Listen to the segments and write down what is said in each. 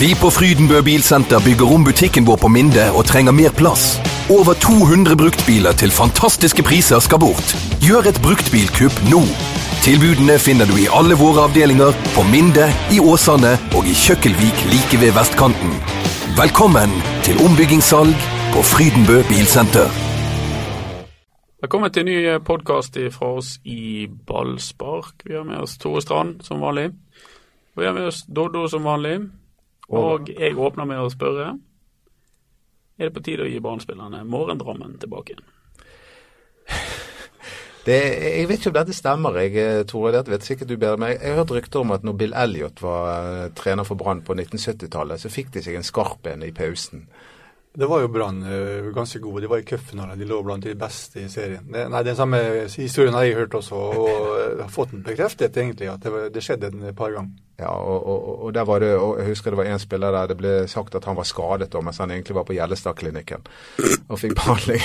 Vi på Frydenbø Bilsenter bygger om butikken vår på Minde og trenger mer plass. Over 200 bruktbiler til fantastiske priser skal bort. Gjør et bruktbilkupp nå. Tilbudene finner du i alle våre avdelinger, på Minde, i Åsane og i Kjøkkelvik like ved vestkanten. Velkommen til ombyggingssalg på Frydenbø Bilsenter. Velkommen til en ny podkast fra oss i Ballspark. Vi har med oss Tore Strand som vanlig. Og vi har med oss Doddo som vanlig. Og jeg åpner med å spørre Er det på tide å gi barnespillerne morgendrammen tilbake igjen? Det, jeg vet ikke om dette stemmer, jeg, Tore. Dette vet sikkert du bedre. Men jeg, jeg har hørt rykter om at når Bill Elliot var uh, trener for Brann på 1970-tallet, så fikk de seg en skarp en i pausen. Det var jo Brann uh, ganske gode. De var i cupfinalen. De lå blant de beste i serien. Det, nei, Den samme historien har jeg hørt også, og har fått den bekreftet, egentlig. At det, det skjedde et par ganger. Ja, og, og, og, der var det, og jeg husker det var en spiller der det ble sagt at han var skadet, da, mens han egentlig var på Gjellestadklinikken og fikk behandling.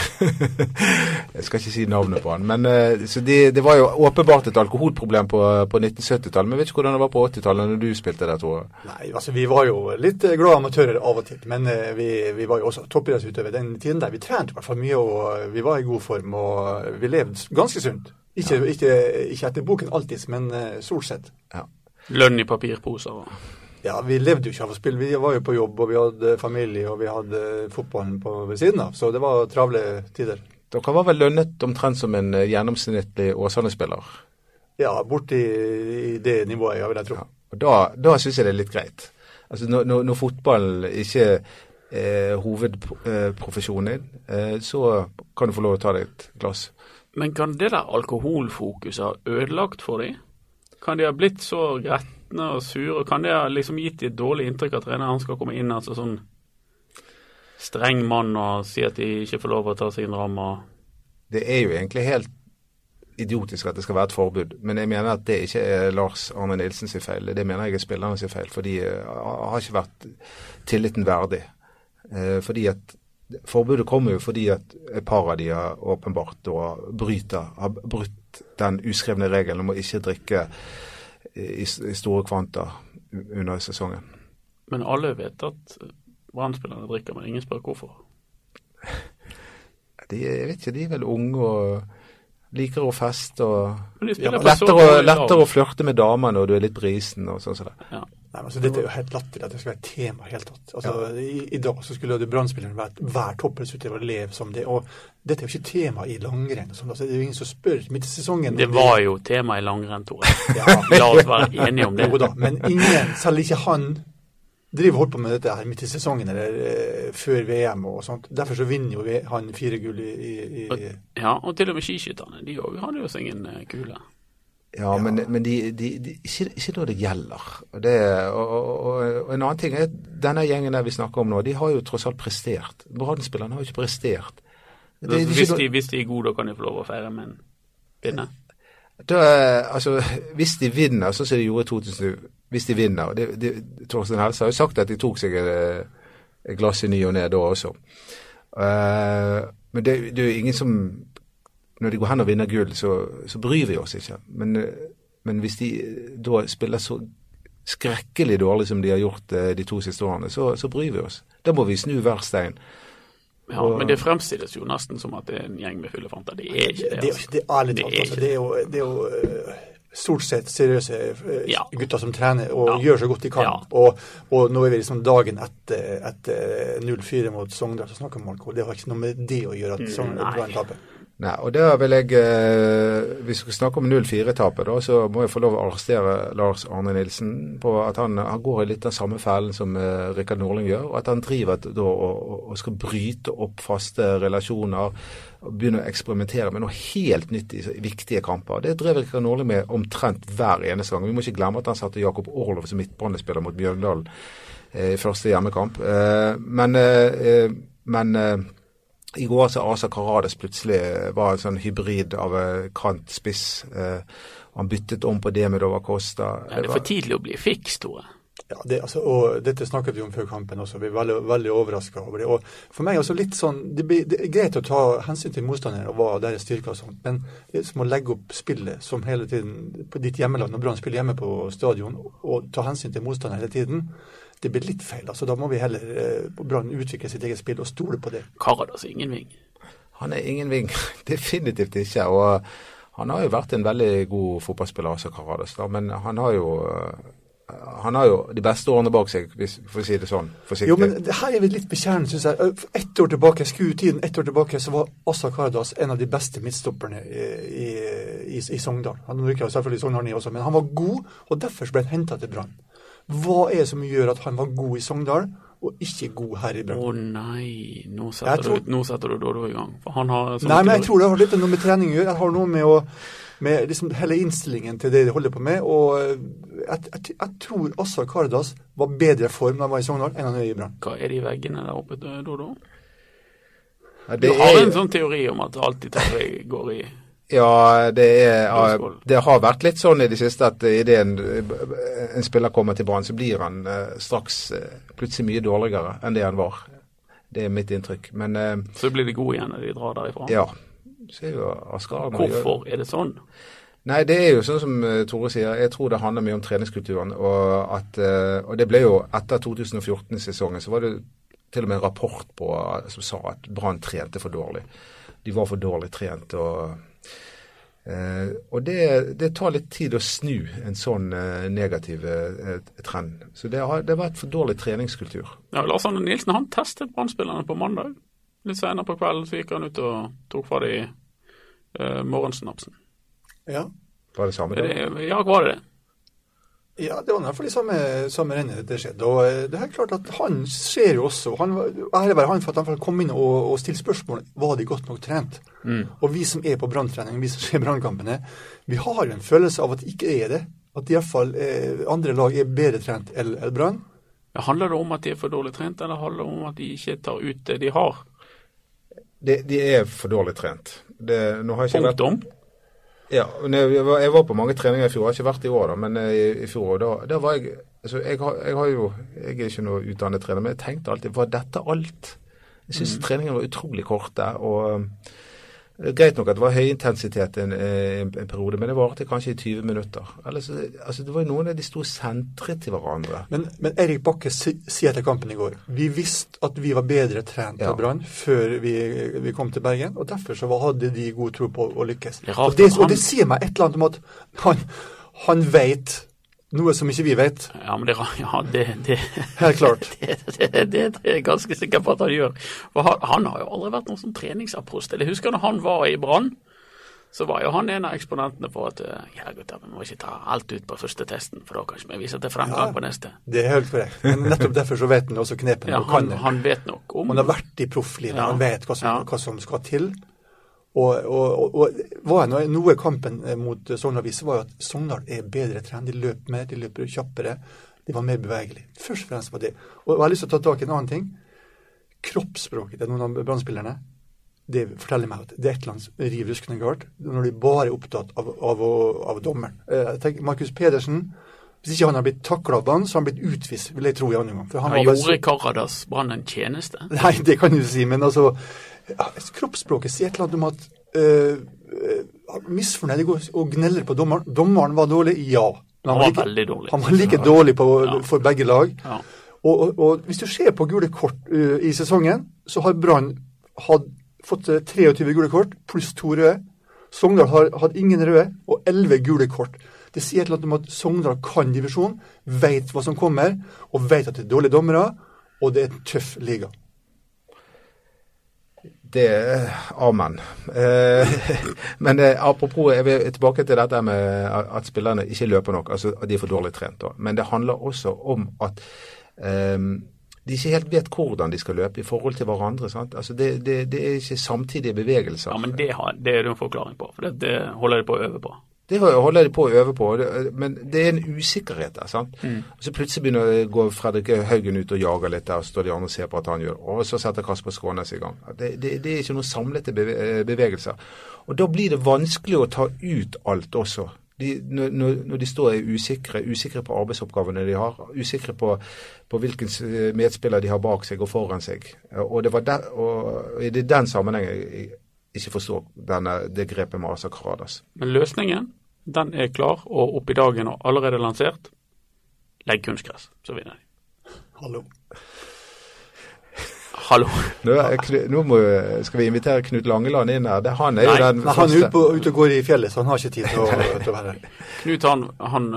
jeg skal ikke si navnet på han. men uh, så de, Det var jo åpenbart et alkoholproblem på, på 1970-tallet. Men vet ikke hvordan det var på 80-tallet når du spilte der, jeg? Nei, altså Vi var jo litt glade amatører av og til. Men uh, vi, vi, var jo også toppidrettsutøvere den tiden der. Vi trente i hvert fall mye, og vi var i god form. Og vi levde ganske sunt. Ikke, ja. ikke, ikke etter boken alltid, men stort sett. Ja. Lønn i papirposer? og Ja, vi levde jo ikke av å spille. Vi var jo på jobb, og vi hadde familie, og vi hadde fotballen på ved siden av. Så det var travle tider. Dere var vel lønnet omtrent som en gjennomsnittlig Åsane-spiller? Ja, borti i det nivået, ja, vil jeg tro. Ja. Og Da, da syns jeg det er litt greit. Altså Når, når, når fotballen ikke er hovedprofesjonen din, eh, så kan du få lov å ta deg et glass. Men kan det der alkoholfokuset ha ødelagt for dem? Kan de ha blitt så gretne og sure? Kan de ha liksom gitt de et dårlig inntrykk av treneren skal komme inn altså sånn streng mann og si at de ikke får lov å ta sin ramme? Det er jo egentlig helt idiotisk at det skal være et forbud, men jeg mener at det ikke er Lars Arne Nilsens feil. Det mener jeg er spillernes feil, for de har ikke vært tilliten verdig. Fordi at Forbudet kommer jo fordi at et par av de har åpenbart og bryter, har brutt den uskrevne regelen om å ikke drikke i, i store kvanta under sesongen. Men alle vet at Brann-spillerne drikker, men ingen spør hvorfor? De, jeg vet ikke, de er vel unge og liker å feste og ja, lettere, lettere å flørte med damer når du er litt brisen og sånn som det. Ja. Nei, men altså, dette er jo helt latterlig at det skal være et tema helt tatt. Altså, ja. i, i, dag så skulle jo Brann-spilleren vært hver toppidrettsutøver leve som det. Og dette er jo ikke tema i langrenn. Sånn, altså, det er jo ingen som spør midt i sesongen. Det var jo tema i langrenn, Tore. Ja. La oss være enige om det. Jo da, men ingen, selv ikke han, driver holdt på med dette her midt i sesongen eller eh, før VM og sånt. Derfor så vinner jo han fire gull i, i, i, Ja, og til og med skiskytterne. De òg hadde jo seg en uh, kule. Ja, men, men de, de, de, ikke, ikke når det gjelder. Det, og, og, og, en annen ting er at denne gjengen der vi snakker om nå, de har jo tross alt prestert. Brann-spillerne har jo ikke prestert. Det, hvis, de, hvis, de, er gode, da kan de få lov å feire med en vinner? Da, altså, hvis de vinner, sånn som de gjorde i 2000, hvis de vinner det, det, Torstein Helse har jo sagt at de tok seg et, et glass i ny og ne da også. Uh, men det, det er jo ingen som når de går hen og vinner gull, så, så bryr vi oss ikke. Men, men, hvis de da spiller så skrekkelig dårlig som de har gjort eh, de to siste årene, så, så bryr vi oss. Da må vi snu hver stein. Ja, og, men det fremstilles jo nesten som at det er en gjeng med fyllefanter. Det er ikke det. Altså. Det, er, det, er altså, det, er jo, det er jo eh, stort sett seriøse eh, ja. gutter som trener og ja. gjør så godt de kan. Ja. Og, og, nå er vi liksom dagen etter, etter 0-4 mot Sogndal så snakker om alkohol. Det har ikke noe med det å gjøre at mm, Sogndal taper. Nei, og da vil jeg, eh, Hvis vi skal snakke om 0-4-tapet, så må jeg få lov å arrestere Lars Arne Nilsen på at han, han går i litt den samme fellen som eh, Rikard Norling gjør. og At han driver da, og, og, skal bryte opp faste relasjoner og begynne å eksperimentere med noe helt nytt i, viktige kamper. Det drev Rikard Norling med omtrent hver eneste gang. Vi må ikke glemme at han satte Jakob Orlov som midtbanespiller mot Bjørndalen eh, i første hjemmekamp. Eh, men, eh, men eh, i går så Asa Karadas plutselig var en sånn hybrid av eh, kant spiss. Eh, han byttet om på det med Dova Costa. Ja, det er for tidlig å bli fiks, tror jeg. Ja, det, altså, og Dette snakket vi om før kampen også. Vi er veldig, veldig overraska over det. Og For meg er også litt sånn, det, det, er greit å ta hensyn til motstandere og hva deres styrker og sånt, men det er som å legge opp spillet som hele tiden på ditt hjemmeland når Brann spiller hjemme på stadion, og ta hensyn til motstandere hele tiden det blir litt feil. altså Da må vi heller eh, Brann utvikle sitt eget spill og stole på det. Karadas er ingen ving? Han er ingen ving. Definitivt ikke. og Han har jo vært en veldig god fotballspiller, også Karadas. da, Men han har jo han har jo de beste årene bak seg, for å si det sånn. Forsiktig. Jo, men det her er vi litt bekjernet, syns jeg. Ett år tilbake, skru tiden ett år tilbake, så var Assa Karadas en av de beste midtstopperne i, i, i, i Sogndal. Han rykka selvfølgelig Sogndal ned også, men han var god, og derfor ble han henta til Brann. Hva er det som gjør at han var god i Sogndal, og ikke god her i Brann? Å nei, nå setter, tror... du, nå setter du Dodo i gang. For han har Nei, men jeg tror det har litt noe med trening å gjøre. Jeg har noe med å med liksom hele innstillingen til det de holder på med. Og eh, jeg, jeg, jeg tror Assar Kardas var bedre form da han var i Sogndal enn han er i Brann. Hva er de veggene der oppe, Dodo? Ja, du har en sånn teori om at alltid TV går i ja, det, er, det, har vært litt sånn i det siste at idet en, en spiller kommer til Brann, så blir han uh, straks uh, plutselig mye dårligere enn det han var. Det er mitt inntrykk. Men, uh, så blir de gode igjen når de drar derifra? Ja, Er Hvorfor er det sånn? Nei, det er jo sånn som eh, Tore sier. Jeg tror det handler mye om treningskulturen. Og, at, eh, og det ble jo etter 2014-sesongen så var det til og med en rapport på, som sa at Brann trente for dårlig. De var for dårlig trent. og Eh, og det, det, tar litt tid å snu en sånn eh, negativ eh, trend. Så det har, det har vært for dårlig treningskultur. Ja, Lars Arne Nilsen han testet Brann-spillerne på mandag. Litt senere på kvelden så gikk han ut og tok fra dem eh, morgensnapsen. Ja. Var det samme dag? Ja, var det det? Ja, det var fall i samme, samme rennet det skjedde. Og eh, det er klart at Han ser jo også han, Ære være han for at han kom inn og, og stilte spørsmål var de godt nok trent. Mm. Og vi som er på branntrening, vi som ser brannkampene, vi har jo en følelse av at det ikke er det. At iallfall eh, andre lag er bedre trent enn Brann. Handler det om at de er for dårlig trent, eller handler det om at de ikke tar ut det de har? de, de, er for dårlig trent. Det, Punktum? Ja. Jeg var, jeg var, på mange treninger i fjor. Jeg har ikke vært i år, da, men i, i fjor. Da, da var jeg altså jeg, har, jeg, har, jo Jeg er ikke noe utdannet trener, men jeg tenkte alltid Var dette alt? Jeg syns mm. treningene var utrolig korte. og Greit nok at det var høy intensitet en, en, en periode, men det varte kanskje i 20 minutter. Ellers, altså, det var jo noen av de sto sentret til hverandre. Men, men Erik Bakke sier etter kampen i går vi visste at vi var bedre trent av ja. Brann før vi, vi, kom til Bergen, og derfor så hadde de god tro på å lykkes. Og det, og det sier meg et eller annet om at han, han veit noe som ikke vi vet. Ja, men det, ja, det, det Helt klart. Det, det, er jeg ganske sikker på at han gjør. For han, han har jo aldri vært noen sånn treningsapost. Jeg husker når han var i Brann, så var jo han en av eksponentene på at ja gutter, vi må ikke ta alt ut på første testen, for da kanskje vi viser til fremgang ja, på neste. Det er helt korrekt. Men nettopp derfor så vet han også knepene. Ja, han, han, vet nok om Han har vært i profflivet, ja, han vet hva som, hva som skal til. Og, og, og, var noe, noe kampen eh, mot Sogndal viste, var jo at Sogndal er bedre trent. De løper mer, de løper kjappere. De var mer bevegelige. Først og fremst var det. Og jeg har lyst til å ta tak i en annen ting. Kroppsspråket til noen av brann det forteller meg at det er et eller annet riv ruskende galt når de bare er opptatt av, av, av dommeren. Eh, jeg tenker Markus Pedersen hvis ikke han har blitt takla av Brann, så har han blitt utvist, vil jeg tro i andre gang. For han, han gjorde Karadas Brann en tjeneste? Nei, det kan du si, men altså ja, Kroppsspråket sier et eller annet om at uh, misfornøyd og gneller på dommeren. Dommeren var dårlig, ja. Men han, han var, like, veldig dårlig. Han var like dårlig på, ja. for begge lag. Ja. Og, og, og, hvis du ser på gule kort uh, i sesongen, så har Brann fått 23 gule kort pluss to røde. Sogndal har hatt ingen røde og 11 gule kort. Det sier et eller annet om at Sogndal kan divisjon, vet hva som kommer, og vet at det er dårlige dommere, og det er en tøff liga. Det Amen. Eh, men eh, apropos, jeg vil tilbake til dette med at spillerne ikke løper nok. altså at de er for dårlig trent. Da. Men det handler også om at eh, de ikke helt vet hvordan de skal løpe i forhold til hverandre. Altså det, det, det, er ikke samtidige bevegelser. Ja, Men det, har, det er det en forklaring på. For det, det holder de på å øve på. Det holder de på å øve på, men det er en usikkerhet der. sant? Mm. Og Så plutselig begynner gå Fredrik Haugen ut og jager litt der, og står de andre og ser på at han gjør Og så setter Kasper Skånes i gang. Det, det, det er ikke noen samlete bevegelser. Og da blir det vanskelig å ta ut alt også. De, når, når, de står er usikre, usikre på arbeidsoppgavene de har, usikre på, på hvilken medspiller de har bak seg og foran seg. Og det, var der, og og er den sammenhengen ikke forstår denne, det grepet med Asa Karadas. Men løsningen den er klar og opp i dagen og allerede lansert. Legg kunstgress, så vinner de. Hallo. Hallo. Nå, nå må, skal vi invitere Knut Langeland inn her. Det, han er jo den Nei, Han er ute, ut og går i fjellet, så han har ikke tid til å, til å være her. Knut, han, han,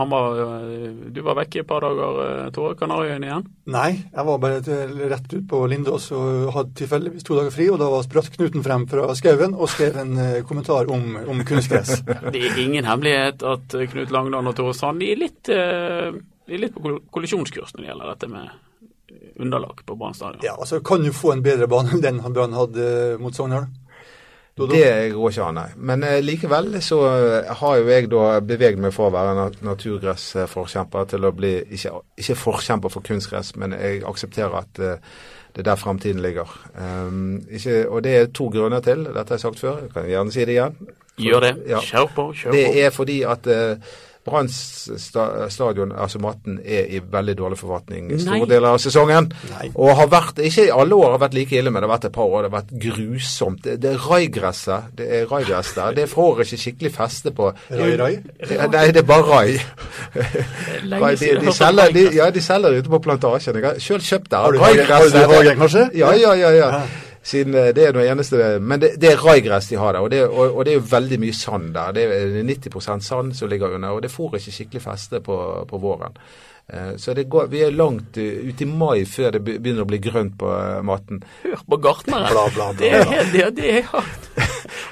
han, var Du var vekke et par dager, Tore. Kanariøyene igjen? Nei, jeg var bare rett ut på Lindås og hadde tilfeldigvis to dager fri. Og da spratt Knuten frem fra skauen og skrev en kommentar om, om kunstgress. Det er ingen hemmelighet at Knut Langeland og Tore Sand er litt, de er litt på kollisjonskurs når det gjelder dette med underlag på Brann stadion. Ja, altså Kan du få en bedre bane enn den Brann hadde mot Sogndal? Det går ikke an, nei. Men eh, likevel så eh, har jo jeg da beveget meg fra å være nat naturgressforkjemper til å bli ikke, ikke, forkjemper for kunstgress, men jeg aksepterer at eh, det er der framtiden ligger. Um, ikke, og det er to grunner til. Dette har jeg sagt før, jeg kan gjerne si det igjen. For, Gjør det. Ja, kjør på. kjør på. Det er fordi at uh, Brann stadion, altså matten, er i veldig dårlig forfatning store deler av sesongen. Nei. Og har vært, ikke i alle år har vært like ille, men det har vært et par år det har vært grusomt. Det, det er raigresset. Det er raigress der. Det får ikke skikkelig feste på Rai-rai? Nei, det er bare rai. de, de, selger, de, ja, de selger ute på plantasjen. Jeg har sjøl kjøpt der. Har du Hagen, kanskje? Ja, ja, ja. ja. Siden eh, det er noe eneste Men det, det er raigress de har der, og det, og, og det, er jo veldig mye sand der. Det er 90% sand som ligger under, og det får ikke skikkelig feste på, på våren. Eh, så går, vi er langt ut i mai før det begynner å bli grønt på maten. Hør på gartneren. Bla, bla, bla, det er, det, det er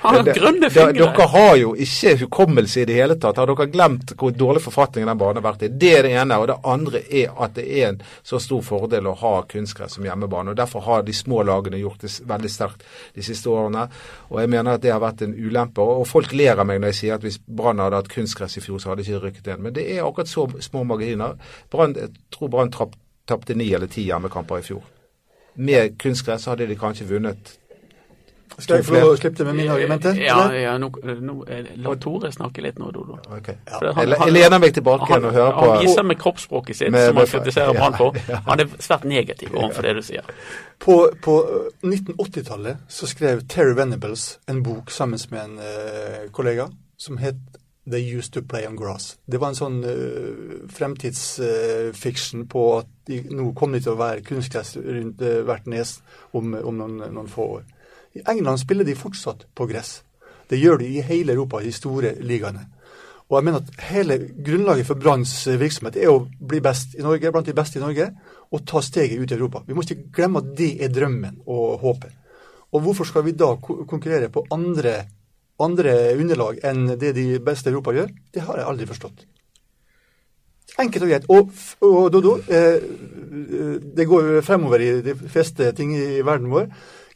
Han har grønne fingre. Dere har jo ikke hukommelse i det hele tatt. Har dere glemt hvor dårlig forfatning den banen har vært i? Det er det ene. Og det andre er at det er en så stor fordel å ha kunstgress som hjemmebane. og Derfor har de små lagene gjort det veldig sterkt de siste årene. Og jeg mener at det har vært en ulempe. Og folk ler av meg når jeg sier at hvis Brann hadde hatt kunstgress i fjor, så hadde de ikke rykket inn. Men det er akkurat så små marginer. Brand, jeg tror Brann tapte ni eller ti hjemmekamper i fjor. Med kunstgress hadde de kanskje vunnet skal jeg få lov å slippe det med mine argumenter? Ja, ja nå, nå, la Tore snakke litt nå, Dodo. Okay. Ja. Han, jeg lener meg tilbake igjen og hører på Han viser med kroppsspråket sitt, med, som han kritiserer Brann på. Han er svært negativ overfor det du sier. På, på 1980-tallet så skrev Terry Venables en bok sammen med en uh, kollega som het They Used To Play On Grass. Det var en sånn uh, fremtidsfiksjon uh, på at de, nå kom de til å være kunstgress rundt uh, hvert nes om, om noen, noen få år. I England spiller de fortsatt på gress. Det gjør de i hele Europa, i de store ligaene. Og jeg mener at hele grunnlaget for Branns virksomhet er å bli best i Norge, blant de beste i Norge, og ta steget ut i Europa. Vi må ikke glemme at det er drømmen og håpet. Og hvorfor skal vi da konkurrere på andre, andre underlag enn det de beste i Europa gjør? Det har jeg aldri forstått. Enkelt og greit. Og, og Dodo, eh, det går fremover i de fleste ting i verden vår.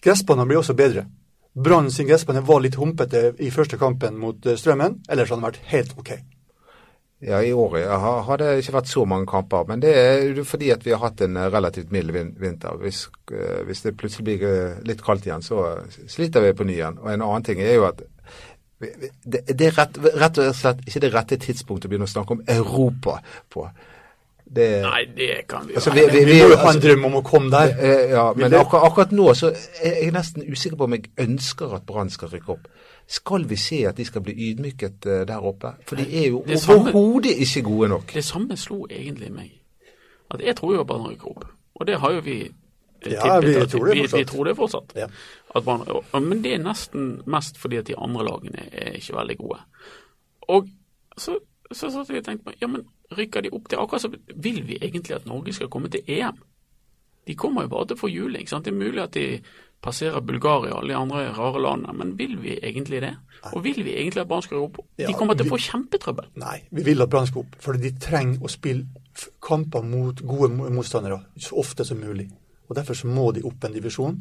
Gressbanene blir også bedre. Brann sin gressbane var litt humpete i første kampen mot eh, Strømmen, ellers hadde den vært helt OK. Ja, i år har det ikke vært så mange kamper. Men det er fordi at vi har hatt en eh, relativt mild vinter. Hvis, eh, hvis, det plutselig blir litt kaldt igjen, så sliter vi på ny igjen. Og en annen ting er jo at det, er rett, rett og slett ikke det rette tidspunktet å begynne å snakke om Europa på. Det, Nei, det kan vi jo altså, vi, vi, vi, må jo ha en drøm om å komme der. Eh, ja, men akkurat, akkurat, nå så er jeg nesten usikker på om jeg ønsker at Brann skal rykke opp. Skal vi se at de skal bli ydmyket uh, der oppe? For de er jo overhodet ikke gode nok. Det samme slo egentlig meg. At jeg tror jo at Brann rykker opp. Og det har jo vi tippet. Ja, vi, tror det fortsatt. Vi, tror det fortsatt. Ja. Brann, men det er nesten mest fordi at de andre lagene er ikke veldig gode. Og så så satt jeg og tenkte på ja, men rykker de opp til akkurat så vil vi egentlig at Norge skal komme til EM? De kommer jo bare til å få juling. sant? Det er mulig at de passerer Bulgaria og alle de andre rare landene, men vil vi egentlig det? Og vil vi egentlig at Brann skal opp? De kommer til å få kjempetrøbbel. Nei, vi vil at Brann skal opp, for de trenger å spille kamper mot gode motstandere så ofte som mulig. Og Derfor så må de opp en divisjon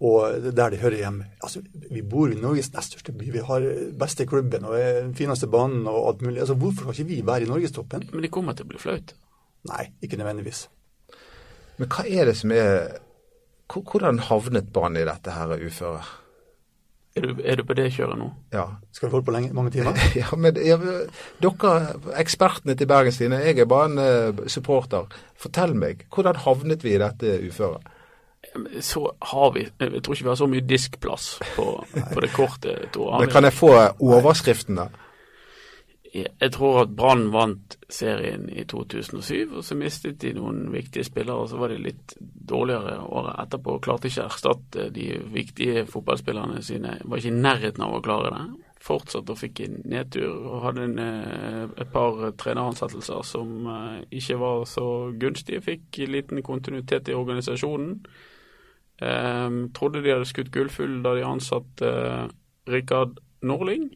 og der de hører hjemme. Altså, Vi bor i Norges nest største by. Vi har beste klubben og den fineste banen og alt mulig. Altså, Hvorfor skal ikke vi være i norgestoppen? Men det kommer til å bli flaut. Nei, ikke nødvendigvis. Men hva er det som er Hvordan havnet banen i dette her uføret? Er du, er du, på det kjøret nå? Ja. Skal vi holde på lenge, mange timer? ja, men ja, Dere, ekspertene til Bergenstine, jeg er bare en uh, supporter. Fortell meg, hvordan havnet vi i dette uføret? Så har vi Jeg tror ikke vi har så mye diskplass på, på det kortet. Men kan jeg få overskriften, da? Jeg tror at Brann vant serien i 2007, og så mistet de noen viktige spillere. og Så var de litt dårligere året etterpå og klarte ikke å erstatte de viktige fotballspillerne sine. Var ikke i nærheten av å klare det. Fortsatte og fikk en nedtur og hadde en, eh, et par treneransettelser som eh, ikke var så gunstige. Fikk liten kontinuitet i organisasjonen. Um, trodde de hadde skutt gullfugl da de ansatte uh, Rikard Norling.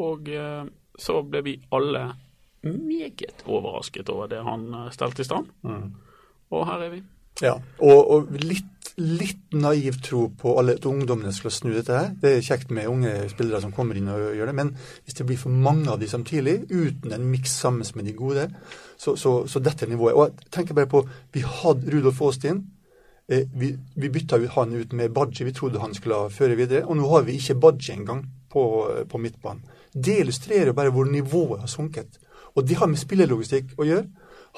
Og uh, så ble vi alle meget overrasket over det han stelte i stand. Mm. Og her er vi. Ja, og, og litt, litt, naiv tro på alle at ungdommene skal snu dette her. Det er kjekt med unge spillere som kommer inn og gjør det, men hvis det blir for mange av de samtidig, uten en miks sammen med de gode, så, så, så dette er nivået. Og jeg tenker bare på, Vi hadde Rudolf Aastin Eh, vi, vi bytta han ut med Badji, vi trodde han skulle føre videre. Og nå har vi ikke Badji engang på, på midtbanen. Det illustrerer bare hvor nivået har sunket. Og det har med spillerlogistikk å gjøre.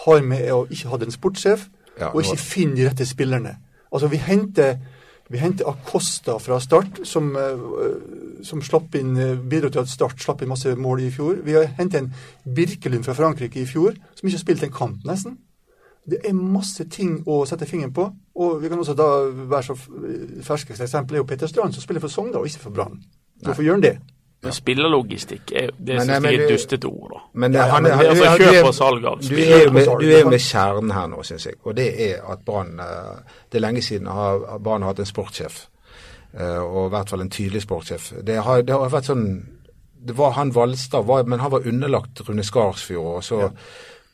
Har med å ikke ha en sportssjef, ja, og ikke finne de rette spillerne. Altså, vi henter, vi henter Acosta fra start, som, uh, som slapp inn, uh, bidro til at Start slapp inn masse mål i fjor. Vi har hentet en Birkelund fra Frankrike i fjor, som ikke har spilt en kamp, nesten. Det er masse ting å sette fingeren på. Og vi kan også da være så ferskeste eksempel er jo Peter Strand, som spiller for Sogndal og ikke for Brann. Hvorfor gjør han det? Ja. Spillerlogistikk er, det men, synes jeg er et dustete ord. da. Men, det, han, ja, men det, altså kjøp og salg av Du er jo med, med kjernen her nå, syns jeg. Og det er at Brann eh, Det er lenge siden Brann har hatt en sportssjef. Eh, og i hvert fall en tydelig sportssjef. Det har, det har vært sånn det var Han Valstad, var, men han var underlagt Rune Skarsfjord. og så ja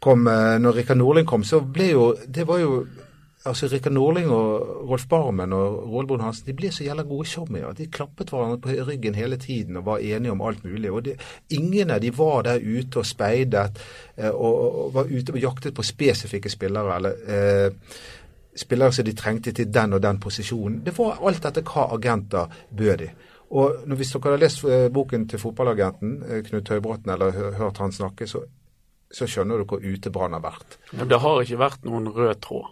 kom, eh, når Rikard Nordling kom, så ble jo Det var jo altså Rikard Norling og Rolf Barmen og Roald Hansen de ble så jævla gode showmere. De klappet hverandre på ryggen hele tiden og var enige om alt mulig. og de, Ingen av de var der ute og speidet eh, og, og, var ute og jaktet på spesifikke spillere. eller eh, Spillere som de trengte til den og den posisjonen. Det var alt etter hva agenter bød de. Og Hvis dere har lest eh, boken til fotballagenten Knut Høybråten eller hørt han snakke, så så skjønner du hvor ute Brann har vært. Men det har ikke vært noen rød tråd.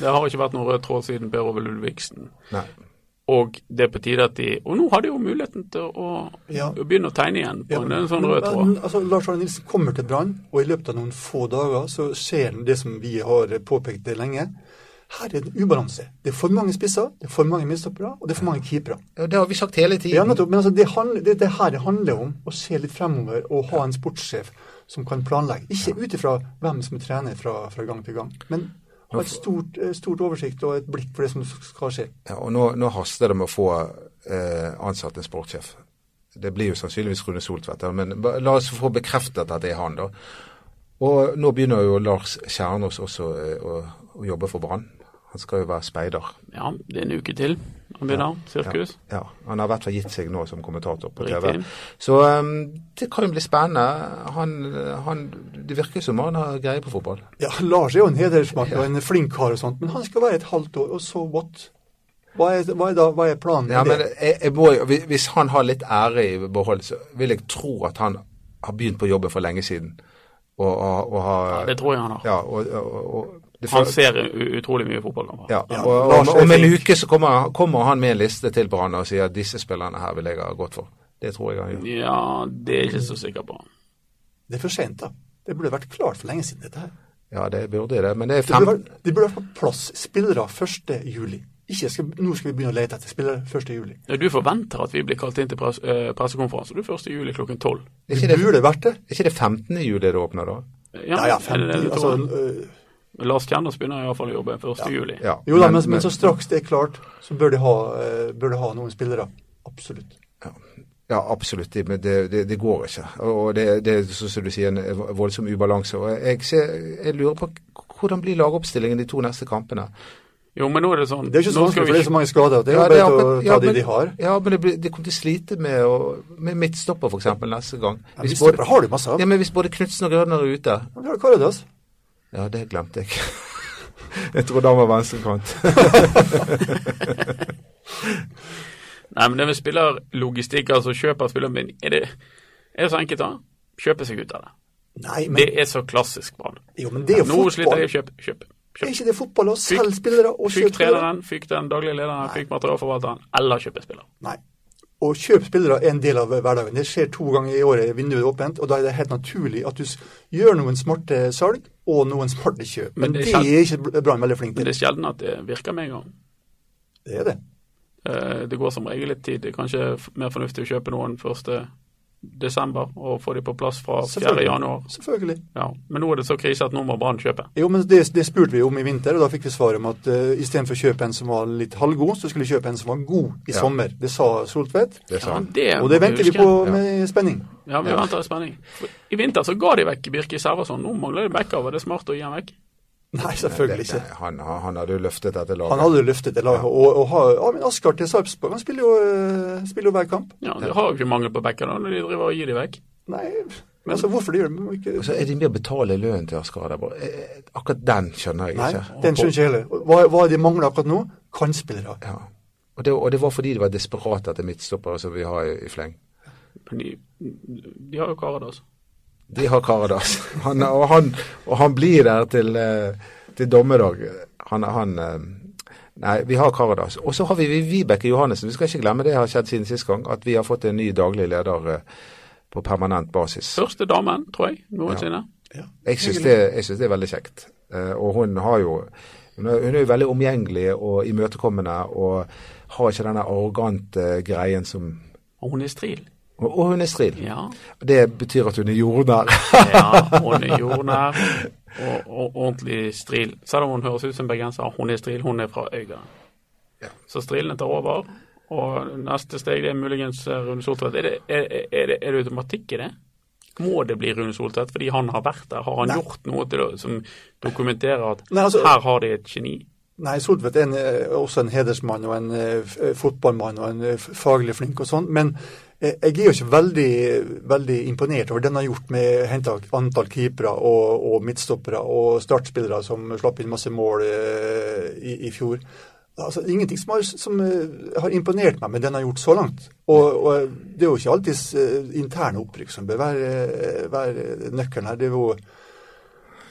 Det har ikke vært noen rød tråd siden Per Ove Ludvigsen. Nei. Og det er på tide at de Og nå har de jo muligheten til å, ja. å begynne å tegne igjen på ja, men, en sånn rød tråd. Men, altså, Lars Arne Nilsen kommer til Brann, og i løpet av noen få dager så skjer det som vi har påpekt det lenge. Her er det en ubalanse. Det er for mange spisser, det er for mange midtstoppere, og det er for mange keepere. Ja, Det har vi sagt hele tiden. Ja, nettopp. Men altså, det, handler, det, det her det handler om å se litt fremover og ha en sportssjef som kan planlegge. Ikke ut ifra hvem som er trener fra, fra, gang til gang, men ha et stort, eh, stort, oversikt og et blikk for det som skal skje. Ja, og Nå, nå haster det med å få eh, ansatt en sportssjef. Det blir jo sannsynligvis Rune Soltvedt, men la oss få bekreftet at det er han, da. Og nå begynner jo Lars Kjernås også eh, å, å jobbe for Brann. Han skal jo være speider. Ja, det er en uke til han begynner. Sirkus. Ja, ja, Han har i hvert fall gitt seg nå som kommentator på TV. Så um, det kan jo bli spennende. Han, han, det virker som han har greie på fotball. Ja, Lars er jo en hedersmann og en flink kar og sånt, men han skal være et halvt år, og så what? Hva er, hva er, da, hva er planen? Ja, men jeg, jeg må, Hvis han har litt ære i behold, så vil jeg tro at han har begynt på jobben for lenge siden. Og, og, og har, ja, det tror jeg han har. Ja, og, han ser utrolig mye fotballkamper. Ja, og, og, om en uke så kommer, kommer, han med en liste til Brann og sier at disse spillerne her vil jeg ha gått for. Det tror jeg han gjør. Ja, det er jeg ikke så sikker på. Det er for sent, da. Det burde vært klart for lenge siden, dette her. Ja, det burde det. Men det er fem... Det burde, det burde vært på plass spillere 1.7. Ikke skal, nå skal vi begynne å lete etter spillere 1.7. Ja, du forventer at vi blir kalt inn til press, eh, pressekonferanse du 1.7 klokken 12. Det, det burde vært det. Er ikke det 15. juli det åpner, da? Ja, ja, 15. altså, øh, Lars Kjernås begynner iallfall å jobbe 1.7. Ja. juli. Ja. Jo da, men, men, så straks det er klart, så bør de ha, uh, bør de ha noen spillere. Absolutt. Ja. ja absolutt. Det, det, det, det, går ikke. Og det, er som du sier, en voldsom ubalanse. Og jeg, ser, jeg lurer på hvordan blir lagoppstillingen de to neste kampene? Jo, men nå er det sånn Det er ikke så vanskelig, for det er så mange skader. Det er jo bare å ta ja, de de har. Ja, men det, de kommer til å slite med, å, med midtstopper f.eks. neste gang. Ja, midtstopper har du masse av. Ja, men hvis både Knutsen og Grønner er ute ja, det har Karadas. Ja, det glemte jeg. jeg trodde han var venstrekant. Nei, men det med spillerlogistikk, altså kjøp av spillerbind, er det, er det så enkelt da? Kjøpe seg ut av det. Nei, men... Det er så klassisk ball. Jo, men det er jo fotball. Nå sliter jeg kjøp, kjøp. Kjøp. Er ikke det fotball å selge spillere og kjøpe treneren, fyk den daglige lederen, fyk materialforvalteren, eller kjøpe spiller. Nei. å kjøpe spillere er en del av hverdagen. Det skjer to ganger i året, vinduet er åpent, og da er det helt naturlig at du gjør noen smarte salg og noen smarte kjøp. Men, det, er det er ikke Brann veldig flink til. Men Det er sjelden at det virker med en gang. Det er det. Eh, det går som regel litt tid. Det er kanskje mer fornuftig å kjøpe noen første desember og få de på plass fra 4. januar. Selvfølgelig. Ja, Men nå er det så krise at nå må Brann kjøpe. Jo, men det, det, spurte vi om i vinter, og da fikk vi svar om at uh, eh, istedenfor å kjøpe en som var litt halvgod, så skulle vi kjøpe en som var god i ja. sommer. Det sa Soltvedt. Det sa han. Ja, det og det venter vi på med spenning. Ja, vi venter i spenning. I vinter så ga de vekk Birke Servason. Nå mangler de backer. Var det smart å gi han vekk? Nei, selvfølgelig ikke. Han, han, hadde jo løftet dette laget. Han hadde løftet det laget. Og, og, og Amin Askar til Sarpsborg, han spiller jo, eh, spiller jo hver kamp. Ja, De har jo ikke mangel på backer når de driver og gir de vekk. Nei, men altså hvorfor de gjør det? Ikke... Og så er de med å betale lønnen til Askar eh, eh, Akkurat den skjønner jeg ikke. Nei, den skjønner ikke heller. Hva, hva de mangler akkurat nå? Kantspillere. Ja. Og det, og det, var fordi de var desperate etter midtstoppere som vi har i, i fleng. Men de, de har jo Karadas. De har Karadas. Han, og, han, og, han, blir der til, eh, til dommedag. Han, han Nei, vi har Karadas. Og så har vi Vibeke Johannessen. Vi skal ikke glemme det har skjedd siden sist gang, at vi har fått en ny daglig leder på permanent basis. Første damen, tror jeg, noensinne. Ja. Jeg syns det, det, er veldig kjekt. Og hun har jo hun er, hun er jo veldig omgjengelig og imøtekommende og har ikke denne arrogante greien som Og hun er stril. Og, hun er stril. Ja. Det betyr at hun er jordnær. ja, hun er jordnær og, og, ordentlig stril. Selv om hun høres ut som bergenser, hun er stril. Hun er fra Øygarden. Ja. Så strilene tar over. Og neste steg det er muligens eh, Rune Soltvedt. Er det, er, er, er det automatikk i det? Må det bli Rune Soltvedt fordi han har vært der? Har han Nei. gjort noe det, som dokumenterer at Nei, altså, her har de et geni? Nei, Solvedt er en, eh, også en hedersmann og en uh, fotballmann og en faglig flink og sånn. Men jeg er jo ikke veldig, veldig imponert over det han har gjort med henta antall keepere og, og, midtstoppere og startspillere som slapp inn masse mål i, i fjor altså, ingenting som har, som har, imponert meg med den har gjort så langt. Og, og det er jo ikke alltid interne opprykk som bør være, være nøkkelen her. Det er jo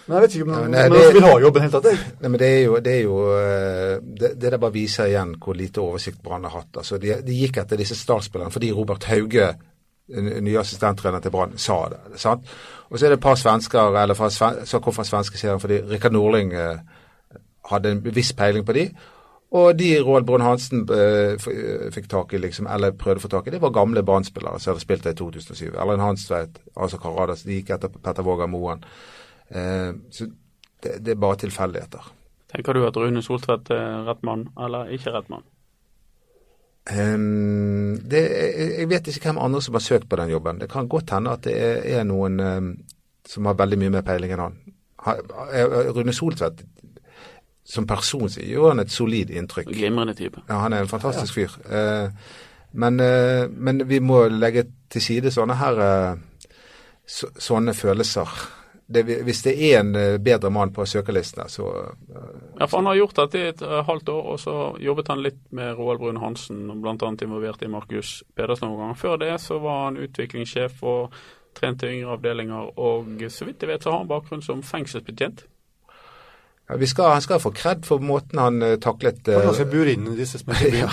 men jeg vet ikke om ja, nei, det, vil ha jobben helt tatt. Nei, men det er jo, det, er jo eh, det, det der bare viser igjen hvor lite oversikt Brann har hatt. Altså, de, de, gikk etter disse startspillerne fordi Robert Hauge, nye assistenttrener til Brann, sa det. sant? Og så er det et par svensker eller fra, som kom fra svenskeserien fordi Rikard Norling eh, hadde en viss peiling på de. Og de Roald Brun-Hansen eh, eh, fikk tak i, liksom, eller prøvde å få tak i, det var gamle Brann-spillere som hadde spilt der i 2007. Erlend Hanstveit, altså Karadas, de gikk etter Petter Våger Moen. Eh, så det, det, er bare tilfeldigheter. Tenker du at Rune Soltvedt er rett mann, eller ikke rett mann? Um, det, jeg vet ikke hvem andre som har søkt på den jobben. Det kan godt hende at det er, er noen um, som har veldig mye mer peiling enn han. Rune Soltvedt som person så gjør han et solid inntrykk. Glimrende type. Ja, han er en fantastisk fyr. Uh, men, uh, men, vi må legge til side sånne her uh, så, sånne følelser. Det, hvis det er en eh, bedre mann på søkerlistene, så eh, Ja, for han har gjort dette i et uh, halvt år, og så jobbet han litt med Roald Brun Hansen, bl.a. involvert i Markus Pedersen noen ganger. Før det så var han utviklingssjef og trente yngre avdelinger, og så vidt jeg vet så har han bakgrunn som fengselsbetjent. Ja, skal, han skal få kred for måten han uh, taklet uh, Hvordan skal bure inn disse smertene? ja.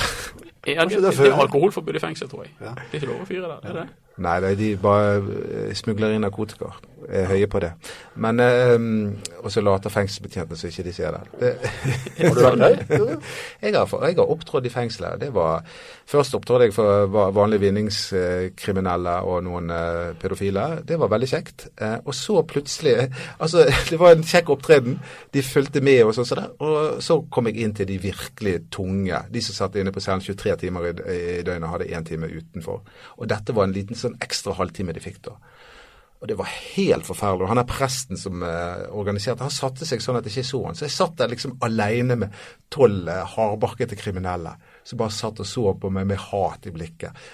Ja, det, det, det er alkoholforbud i fengsel, tror jeg. Ja. Det er ikke lov å fyre der, er det? Nei, de bare eh, smugler inn narkotika. Er høye på det. Men um, Og så later fengselsbetjentene så ikke de ser det. det har du vært der? jeg, har, opptrådt i fengselet. Det var, Først opptrådte jeg for vanlige vinningskriminelle og noen uh, pedofile. Det var veldig kjekt. Uh, og så plutselig Altså, det var en kjekk opptreden. De fulgte med og sånn. Så og så kom jeg inn til de virkelig tunge. De som satt inne på cellen 23 timer i, i døgnet og hadde én time utenfor. Og dette var en liten sånn ekstra halvtime de fikk da. Og det var helt forferdelig. Og han er presten som eh, organiserte, han satte seg sånn at jeg ikke så han. Så jeg satt der liksom alene med tolv eh, hardbarkete kriminelle som bare satt og så på meg med hat i blikket.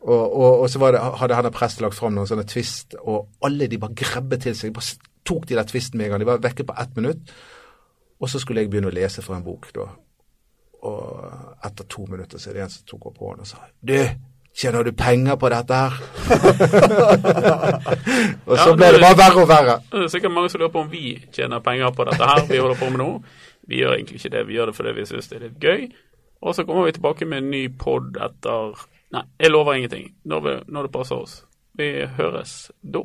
Og, og, og så det, hadde han presten lagt fram noen sånne twist, og alle de bare grebbet til seg. Bare tok de der twisten med en gang. De var vekke på ett minutt. Og så skulle jeg begynne å lese fra en bok, da. Og etter to minutter så er det en som tok opp hånden og sa Du, Tjener du penger på dette her? og så ja, ble det bare verre og verre. Det er sikkert mange som lurer på om vi tjener penger på dette her vi holder på med nå. Vi gjør egentlig ikke det, vi gjør det fordi vi syns det er litt gøy. Og så kommer vi tilbake med en ny pod etter Nei, jeg lover ingenting når, vi, når det passer oss. Vi høres da.